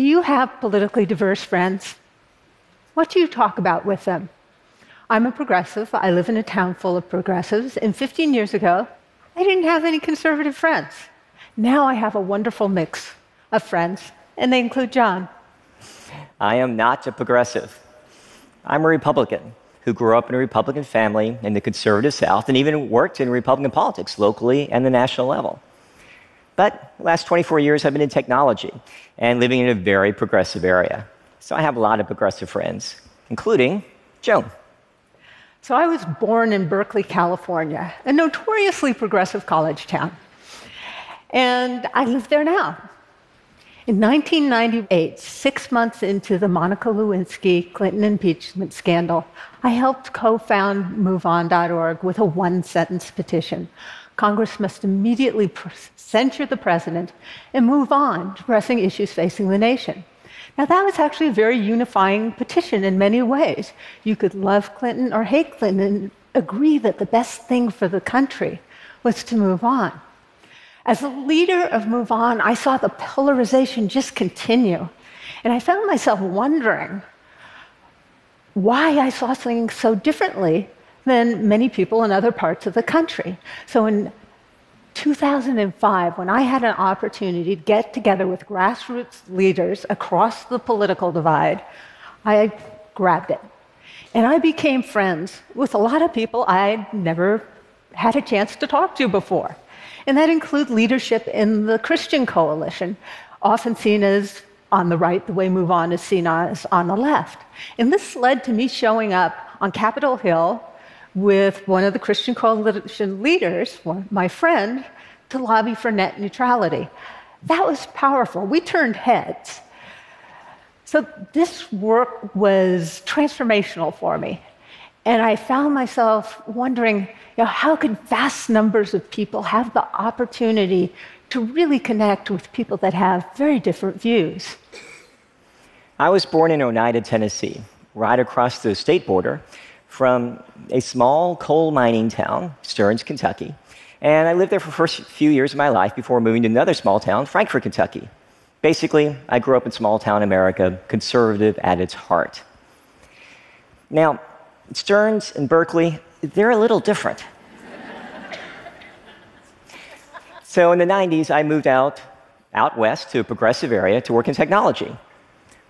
Do you have politically diverse friends? What do you talk about with them? I'm a progressive. I live in a town full of progressives. And 15 years ago, I didn't have any conservative friends. Now I have a wonderful mix of friends, and they include John. I am not a progressive. I'm a Republican who grew up in a Republican family in the conservative South and even worked in Republican politics locally and the national level. But the last 24 years, I've been in technology and living in a very progressive area. So I have a lot of progressive friends, including Joan. So I was born in Berkeley, California, a notoriously progressive college town. And I live there now. In 1998, six months into the Monica Lewinsky Clinton impeachment scandal, I helped co found MoveOn.org with a one sentence petition. Congress must immediately censure the president and move on to pressing issues facing the nation. Now, that was actually a very unifying petition in many ways. You could love Clinton or hate Clinton and agree that the best thing for the country was to move on. As a leader of Move On, I saw the polarization just continue. And I found myself wondering why I saw things so differently than many people in other parts of the country. So in 2005, when I had an opportunity to get together with grassroots leaders across the political divide, I grabbed it. And I became friends with a lot of people I'd never had a chance to talk to before. And that includes leadership in the Christian coalition, often seen as on the right, the way Move On is seen as on the left. And this led to me showing up on Capitol Hill with one of the Christian coalition leaders, my friend, to lobby for net neutrality. That was powerful. We turned heads. So this work was transformational for me. And I found myself wondering you know, how could vast numbers of people have the opportunity to really connect with people that have very different views? I was born in Oneida, Tennessee, right across the state border from a small coal mining town, Stearns, Kentucky. And I lived there for the first few years of my life before moving to another small town, Frankfort, Kentucky. Basically, I grew up in small town America, conservative at its heart. Now, Stearns and Berkeley, they're a little different. so in the 90s, I moved out, out west to a progressive area to work in technology.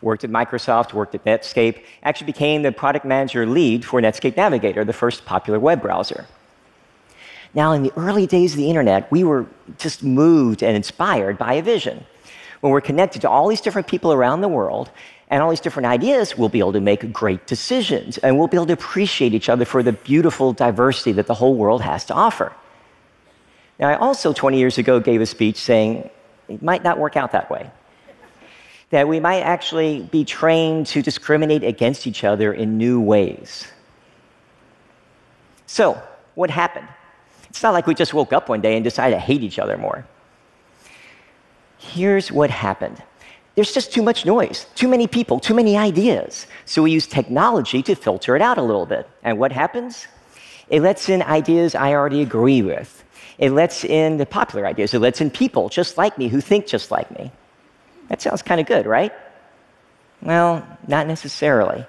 Worked at Microsoft, worked at Netscape, actually became the product manager lead for Netscape Navigator, the first popular web browser. Now, in the early days of the internet, we were just moved and inspired by a vision. When we're connected to all these different people around the world, and all these different ideas, we'll be able to make great decisions and we'll be able to appreciate each other for the beautiful diversity that the whole world has to offer. Now, I also 20 years ago gave a speech saying it might not work out that way. That we might actually be trained to discriminate against each other in new ways. So, what happened? It's not like we just woke up one day and decided to hate each other more. Here's what happened there's just too much noise, too many people, too many ideas. So we use technology to filter it out a little bit. And what happens? It lets in ideas I already agree with. It lets in the popular ideas. It lets in people just like me who think just like me. That sounds kind of good, right? Well, not necessarily.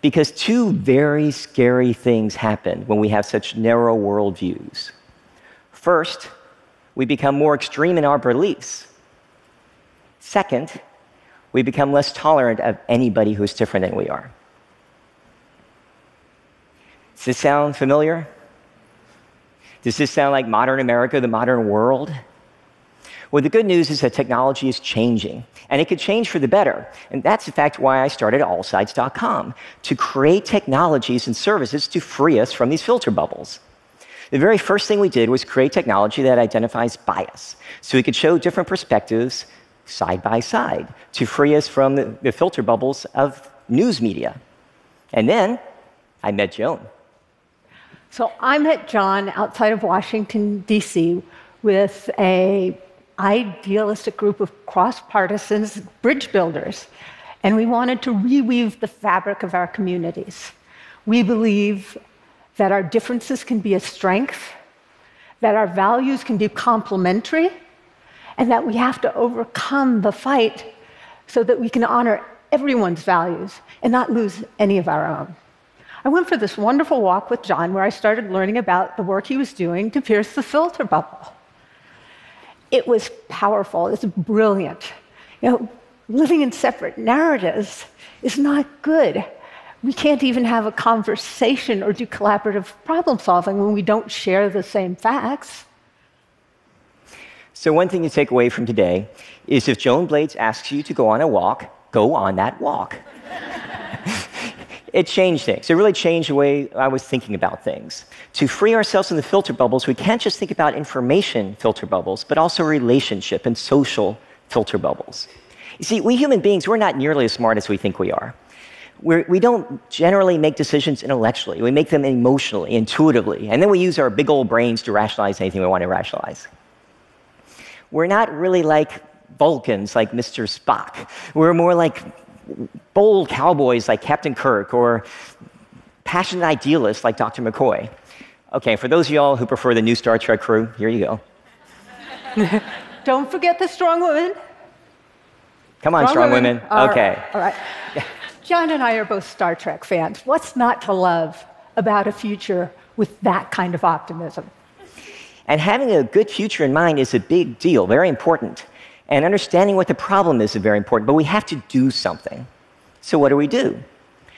Because two very scary things happen when we have such narrow worldviews. First, we become more extreme in our beliefs. Second, we become less tolerant of anybody who's different than we are. Does this sound familiar? Does this sound like modern America, the modern world? Well, the good news is that technology is changing, and it could change for the better. And that's, in fact, why I started allsides.com to create technologies and services to free us from these filter bubbles. The very first thing we did was create technology that identifies bias, so we could show different perspectives side by side to free us from the, filter bubbles of news media. And then I met Joan. So I met John outside of Washington, D.C., with a idealistic group of cross partisans, bridge builders, and we wanted to reweave the fabric of our communities. We believe that our differences can be a strength, that our values can be complementary, and that we have to overcome the fight so that we can honor everyone's values and not lose any of our own. I went for this wonderful walk with John where I started learning about the work he was doing to pierce the filter bubble. It was powerful, it's brilliant. You know, living in separate narratives is not good. We can't even have a conversation or do collaborative problem solving when we don't share the same facts. So, one thing to take away from today is if Joan Blades asks you to go on a walk, go on that walk. It changed things. It really changed the way I was thinking about things. To free ourselves from the filter bubbles, we can't just think about information filter bubbles, but also relationship and social filter bubbles. You see, we human beings, we're not nearly as smart as we think we are. We're, we do not generally make decisions intellectually, we make them emotionally, intuitively, and then we use our big old brains to rationalize anything we want to rationalize. We're not really like Vulcans like Mr. Spock. We're more like bold cowboys like Captain Kirk or passionate idealists like Dr. McCoy. Okay, for those of y'all who prefer the new Star Trek crew, here you go. Don't forget the strong women. Come on, strong, strong women. women. All okay. All right. John and I are both Star Trek fans. What's not to love about a future with that kind of optimism? And having a good future in mind is a big deal, very important. And understanding what the problem is is very important, but we have to do something. So, what do we do?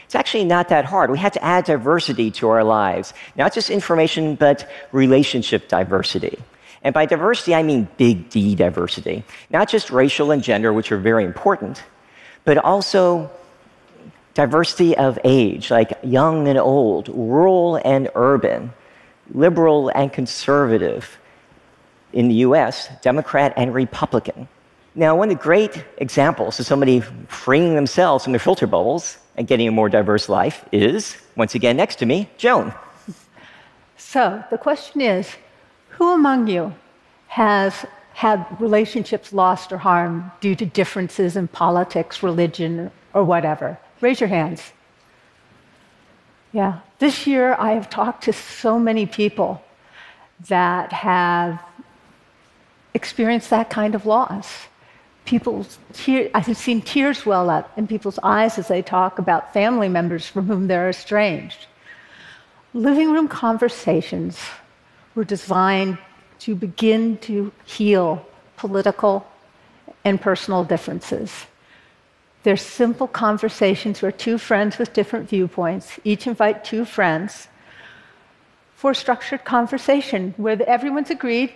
It's actually not that hard. We have to add diversity to our lives, not just information, but relationship diversity. And by diversity, I mean big D diversity, not just racial and gender, which are very important, but also diversity of age, like young and old, rural and urban, liberal and conservative. In the US, Democrat and Republican. Now, one of the great examples of somebody freeing themselves from their filter bubbles and getting a more diverse life is, once again, next to me, Joan. So the question is who among you has had relationships lost or harmed due to differences in politics, religion, or whatever? Raise your hands. Yeah. This year, I have talked to so many people that have experienced that kind of loss. People's tear, I have seen tears well up in people's eyes as they talk about family members from whom they're estranged. Living room conversations were designed to begin to heal political and personal differences. They're simple conversations where two friends with different viewpoints each invite two friends for a structured conversation where everyone's agreed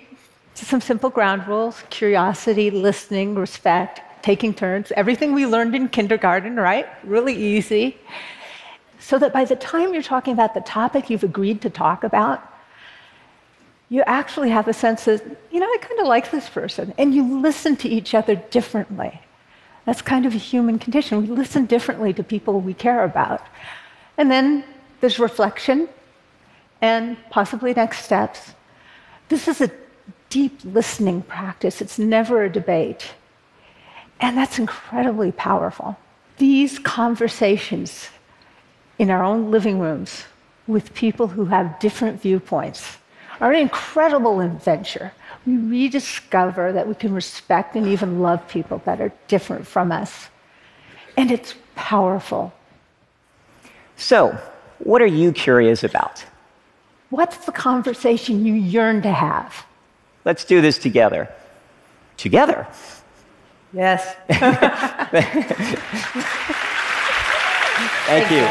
some simple ground rules curiosity, listening, respect, taking turns, everything we learned in kindergarten, right? Really easy. So that by the time you're talking about the topic you've agreed to talk about, you actually have a sense of, you know, I kind of like this person. And you listen to each other differently. That's kind of a human condition. We listen differently to people we care about. And then there's reflection and possibly next steps. This is a deep listening practice, it's never a debate. And that's incredibly powerful. These conversations in our own living rooms with people who have different viewpoints are an incredible adventure. We rediscover that we can respect and even love people that are different from us. And it's powerful. So, what are you curious about? What's the conversation you yearn to have? Let's do this together. Together. Yes. Thank, Thank, you. you.